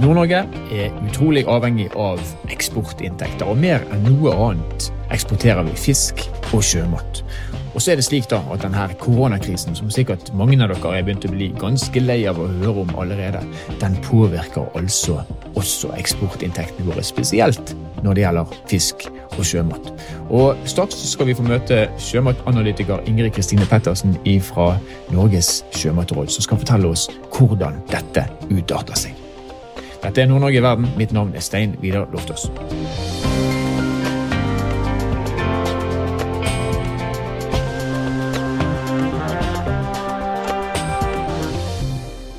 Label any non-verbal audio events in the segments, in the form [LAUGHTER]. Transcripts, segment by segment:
Nord-Norge er utrolig avhengig av eksportinntekter, og mer enn noe annet eksporterer vi fisk og sjømat. Og så er det slik da at denne koronakrisen, som sikkert mange av dere er begynt å bli ganske lei av å høre om allerede, den påvirker altså også eksportinntektene våre, spesielt når det gjelder fisk og sjømat. Og Straks skal vi få møte sjømatanalytiker Ingrid Kristine Pettersen fra Norges sjømatråd, som skal fortelle oss hvordan dette utarter seg. Dette er Nord-Norge i verden. Mitt navn er Stein Vidar Loftaas.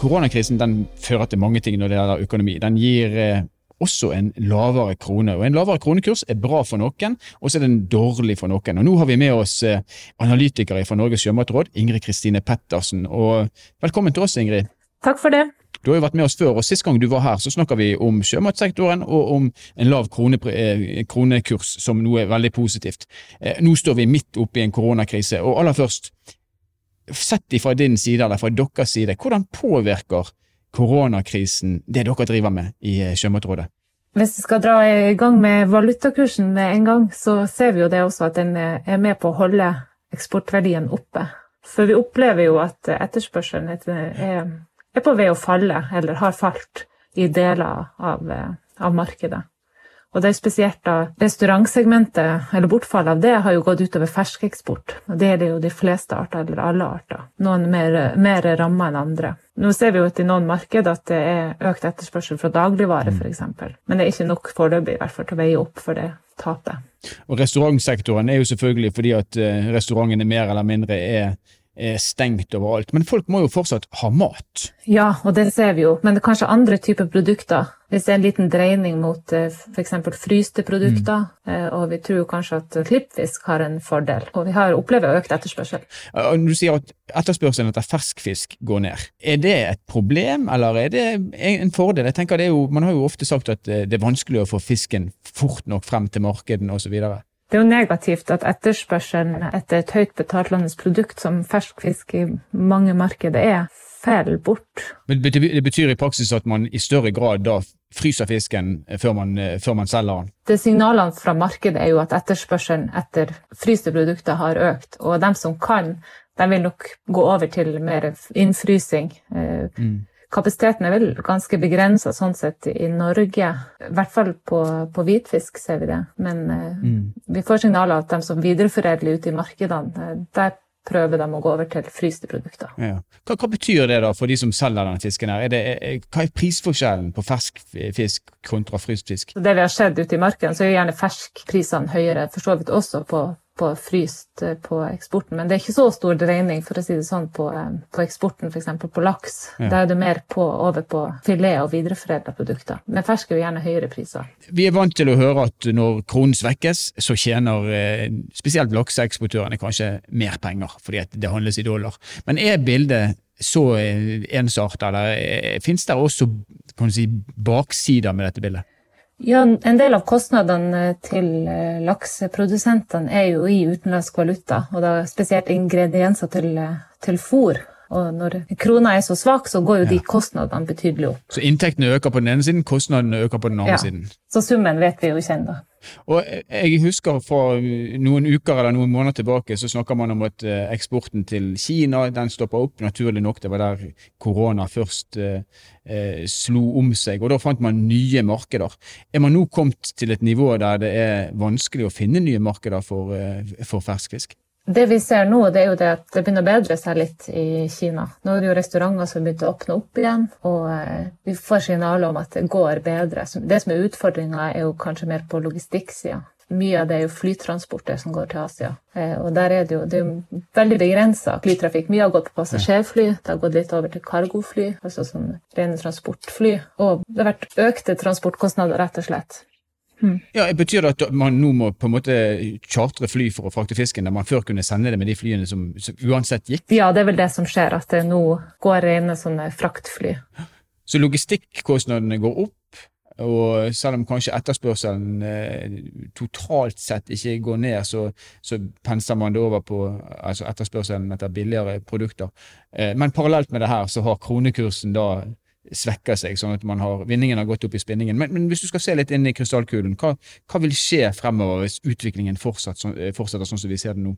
Koronakrisen den fører til mange ting når det gjelder økonomi. Den gir eh, også en lavere krone. Og En lavere kronekurs er bra for noen, og så er den dårlig for noen. Og Nå har vi med oss eh, analytikere fra Norges sjømatråd, Ingrid Kristine Pettersen. Og velkommen til oss, Ingrid. Takk for det. Du har jo vært med oss før, og Sist gang du var her, så snakka vi om sjømatsektoren og om en lav eh, kronekurs som noe veldig positivt. Eh, nå står vi midt oppe i en koronakrise. og aller først, sett fra din side, eller fra deres side, hvordan påvirker koronakrisen det dere driver med i eh, Sjømatrådet? Hvis vi skal dra i gang med valutakursen med en gang, så ser vi jo det også at den er med på å holde eksportverdien oppe. For vi opplever jo at etterspørselen er, er på vei å falle, eller har falt, i deler av, eh, av markedet. Og det er spesielt da restaurantsegmentet, eller bortfallet av det, har jo gått utover ferskeksport. Og det gjelder jo de fleste arter, eller alle arter. Noen mer, mer ramma enn andre. Nå ser vi jo at i noen marked at det er økt etterspørsel fra dagligvare f.eks. Men det er ikke nok foreløpig i hvert fall til å veie opp for det tapet. Og Restaurantsektoren er jo selvfølgelig fordi at eh, restaurantene mer eller mindre er stengt overalt. Men folk må jo fortsatt ha mat? Ja, og det ser vi jo. Men det er kanskje andre typer produkter. Hvis det er en liten dreining mot eh, f.eks. fryste produkter, mm. og vi tror kanskje at klippfisk har en fordel. Og vi har opplever økt etterspørsel. Du sier at etterspørselen etter ferskfisk går ned. Er det et problem, eller er det en fordel? Jeg tenker det er jo, Man har jo ofte sagt at eh, det er vanskelig å få fisken fort nok frem til markedene osv. Det er jo negativt at etterspørselen etter et høyt betaltlandes produkt som ferskfisk i mange markeder er, faller bort. Men Det betyr i praksis at man i større grad da fryser fisken før man, før man selger den? Det Signalene fra markedet er jo at etterspørselen etter fryste produkter har økt. Og de som kan, de vil nok gå over til mer innfrysing. Eh, mm. Kapasiteten er vel ganske begrensa sånn sett i Norge. I hvert fall på, på hvitfisk ser vi det. Men eh, mm. vi får signaler at de som videreforedler ute i markedene, eh, der prøver de å gå over til fryste produkter. Ja. Hva, hva, betyr det da for de som selger denne fisken? her? Er det, er, hva er prisforskjellen på fersk fisk kontra fryst fisk? Det vi har sett ute i markedet, så er gjerne ferskprisene høyere, for så vidt også på på fryst eh, på eksporten. Men det er ikke så stor dreining for å si det sånn, på, eh, på eksporten, f.eks. på laks. Ja. Da er det mer på, over på filet og videreforedla produkter. Men fersk er jo gjerne høyere priser. Vi er vant til å høre at når kronen svekkes, så tjener eh, spesielt lakseeksportørene kanskje mer penger, fordi det handles i dollar. Men er bildet så ensartet, eller finnes det også si, baksider med dette bildet? Ja, En del av kostnadene til eh, lakseprodusentene er jo i utenlandsk valuta, og da spesielt ingredienser til, eh, til fôr. Og når krona er så svak, så går jo de kostnadene betydelig opp. Så inntektene øker på den ene siden, kostnadene øker på den andre ja. siden? Så summen vet vi jo ikke ennå. Og jeg husker fra noen uker eller noen måneder tilbake så snakker man om at eh, eksporten til Kina den stoppa opp. Naturlig nok, det var der korona først eh, eh, slo om seg. og Da fant man nye markeder. Er man nå kommet til et nivå der det er vanskelig å finne nye markeder for, eh, for ferskfisk? Det vi ser nå, det er jo det at det begynner å bedre seg litt i Kina. Nå er det jo restauranter som begynte å åpne opp igjen, og eh, vi får signaler om at det går bedre. Det som er utfordringa, er jo kanskje mer på logistikksida. Mye av det er jo flytransporter som går til Asia. Eh, og der er det jo, det er jo veldig begrensa flytrafikk. Mye har gått på passasjerfly, det har gått litt over til cargofly, altså sånn rene transportfly. Og det har vært økte transportkostnader, rett og slett. Mm. Ja, Betyr det at man nå må på en måte chartre fly for å frakte fisken, der man før kunne sende det med de flyene som, som uansett gikk? Ja, det er vel det som skjer, at det nå går rene sånne fraktfly. Så logistikkostnadene går opp, og selv om kanskje etterspørselen eh, totalt sett ikke går ned, så, så penser man det over på altså etterspørselen etter billigere produkter. Eh, men parallelt med det her så har kronekursen da svekker seg, sånn at man har, vinningen har gått opp i spinningen. Men, men hvis du skal se litt inn i krystallkulen, hva, hva vil skje fremover hvis utviklingen fortsatt, fortsetter sånn som vi ser det nå?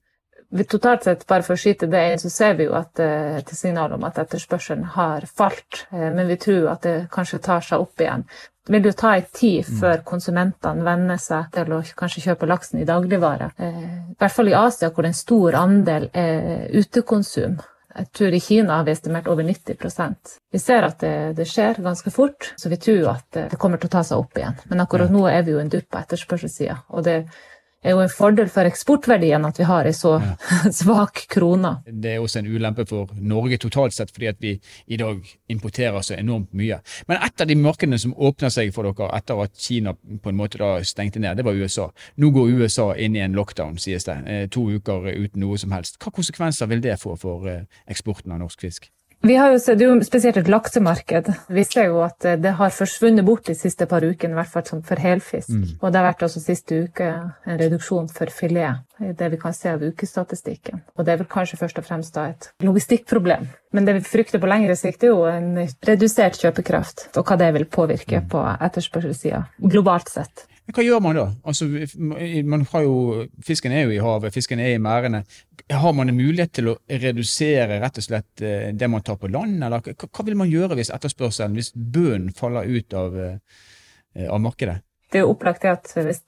Totalt sett, bare for å skyte det inn, så ser vi jo at, eh, til signal om at etterspørselen har falt. Eh, men vi tror at det kanskje tar seg opp igjen. Det vil jo ta en tid mm. før konsumentene venner seg til å kanskje kjøpe laksen i dagligvare. Eh, I hvert fall i Asia, hvor en stor andel er utekonsum. Jeg tror i Kina har vi estimert over 90% Vi ser at det, det, skjer ganske fort, så vi tror at det kommer til å ta seg opp igjen. Men akkurat nå er vi jo en dupp på etterspørselssida. Og det er jo en fordel for eksportverdien at vi har en så ja. [LAUGHS] svak krone. Det er også en ulempe for Norge totalt sett, fordi at vi i dag importerer så enormt mye. Men et av de markedene som åpner seg for dere etter at Kina på en måte da stengte ned, det var USA. Nå går USA inn i en lockdown, sies det. Eh, to uker uten noe som helst. Hva konsekvenser vil det få for eh, eksporten av norsk fisk? Vi har jo sett, jo spesielt et laksemarked. Vi ser jo at det har forsvunnet bort de siste par ukene, i hvert fall for helfisk. Mm. Og det har vært også siste uke en reduksjon for filet, det vi kan se av ukestatistikken. Og det er vel kanskje først og fremst da et logistikkproblem. Men det vi frykter på lengre sikt, er jo en redusert kjøpekraft, og hva det vil påvirke på etterspørselssida globalt sett. Men hva gjør man da? Altså, man jo, fisken er jo i havet, fisken er i merdene. Har man en mulighet til å redusere rett og slett eh, det man tar på land, eller hva vil man gjøre hvis etterspørselen, hvis bønnen faller ut av, eh, av markedet? Det er jo opplagt at hvis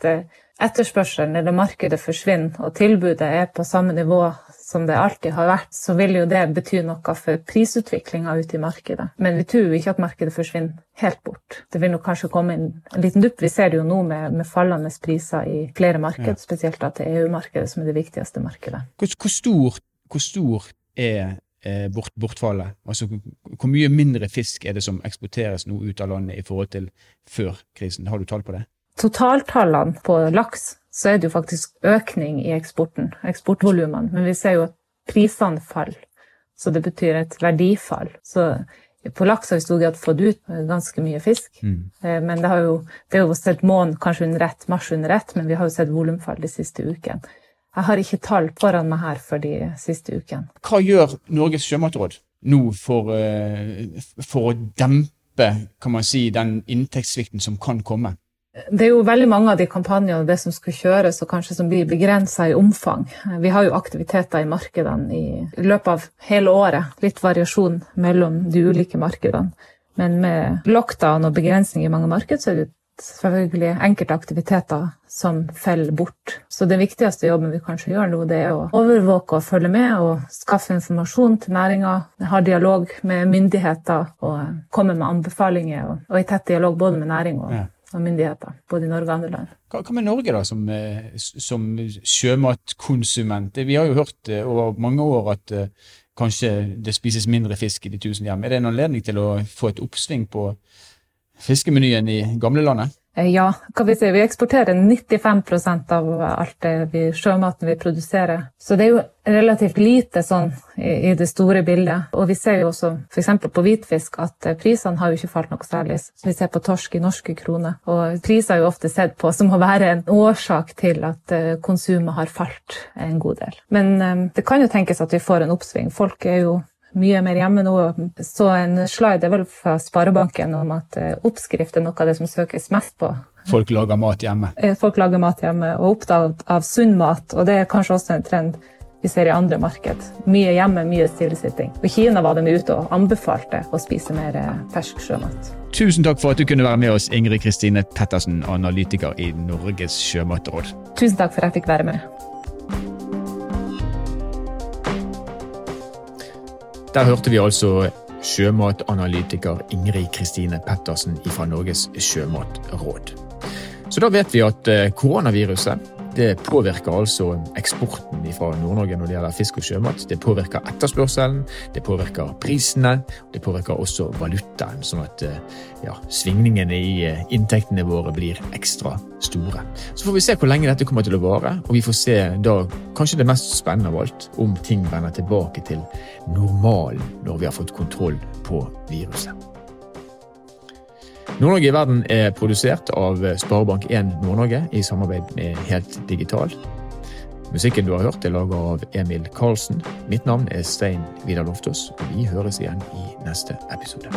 etterspørselen eller markedet forsvinner, og tilbudet er på samme nivå som det alltid har vært, så vil jo det bety noe for prisutviklinga ute i markedet. Men vi tror jo ikke at markedet forsvinner helt bort. Det vil nok kanskje komme en, en liten dupp. Vi ser det jo nå med, med fallende priser i flere marked, ja. spesielt da til EU-markedet, som er det viktigste markedet. Hvor, hvor, stor, hvor stor, er eh, bort, bortfallet? Altså, hvor mye mindre fisk er det som eksporteres nå ut av landet i forhold til før krisen? Har du tall på det? Totaltallene på laks så er det jo faktisk økning i eksporten, eksportvolumene. Men vi ser jo at prisene faller, så det betyr et verdifall. Så på laks har vi stor grad fått ut ganske mye fisk. Mm. Eh, men det, har jo, det er jo sett månen kanskje under ett, mars under ett, men vi har jo sett volumfall de siste ukene. Jeg har ikke tall foran meg her for de siste ukene. Hva gjør Norges sjømatråd nå for, eh, for å dempe kan man si, den inntektssvikten som kan komme? Det er jo veldig mange av de kampanjene det som skal kjøres, og kanskje som blir begrensa i omfang. Vi har jo aktiviteter i markedene i, løpet av hele året. Litt variasjon mellom de ulike markedene. Men med lockdown og begrensning i mange marked, så er det selvfølgelig enkelte aktiviteter som faller bort. Så den viktigste jobben vi kanskje gjør nå, det er å overvåke og følge med og skaffe informasjon til næringa. Ha dialog med myndigheter og komme med anbefalinger, og, og i tett dialog både med næring og ja av myndigheter, både i Norge og andre land. Hva, hva med Norge, da, som, eh, som, sjømatkonsument? Vi har jo hørt eh, over mange år at uh, kanskje det spises mindre fisk i de tusen hjem. Er det en anledning til å få et oppsving på fiskemenyen i gamlelandet? Eh, ja, hva vi. Vi eksporterer 95% av alt det vi, sjømaten vi produserer. Så det er jo relativt lite sånn i, i det store bildet. Og vi ser jo også f.eks. på hvitfisk at eh, prisene har jo ikke falt noe særlig. Så vi ser på torsk i norske kroner. Og priser er jo ofte sett på som å være en årsak til at eh, konsumet har falt en god del. Men det kan jo tenkes at vi får en oppsving. Folk er jo mye mer hjemme nå. Så en slide er vel fra Sparebanken om at eh, oppskrift er noe av det som søkes mest på. Folk lager mat hjemme? Eh, folk lager mat hjemme, og opptatt av sunn mat. Og det er kanskje også en trend vi ser i andre marked. Mye hjemme, mye stillesitting. I Kina var de ute og anbefalte å spise mer eh, fersk sjømat. Tusen takk for at du kunne være med oss, Ingrid Kristine Pettersen, analytiker i Norges sjømatråd. Tusen takk for at jeg fikk være med. Der hørte vi altså sjømatanalytiker Ingrid Kristine Pettersen fra Norges sjømatråd. Så da vet vi at eh, koronaviruset det påvirker altså eksporten fra Nord-Norge når det gjelder fisk og sjømat. Det påvirker etterspørselen, det påvirker prisene, det påvirker også valutaen. Sånn at eh, ja, svingningene i eh, inntektene våre blir ekstra store. Så får vi se hvor lenge dette kommer til å vare, og vi får se da kanskje det mest spennende av alt, om ting vender tilbake til normalen når vi har fått kontroll på viruset. Nord-Norge i verden er produsert av Sparebank1 Nord-Norge i samarbeid med Helt Digital. Musikken du har hørt er laget av Emil Karlsen. Mitt navn er Stein Vidar Loftaas, og vi høres igjen i neste episode.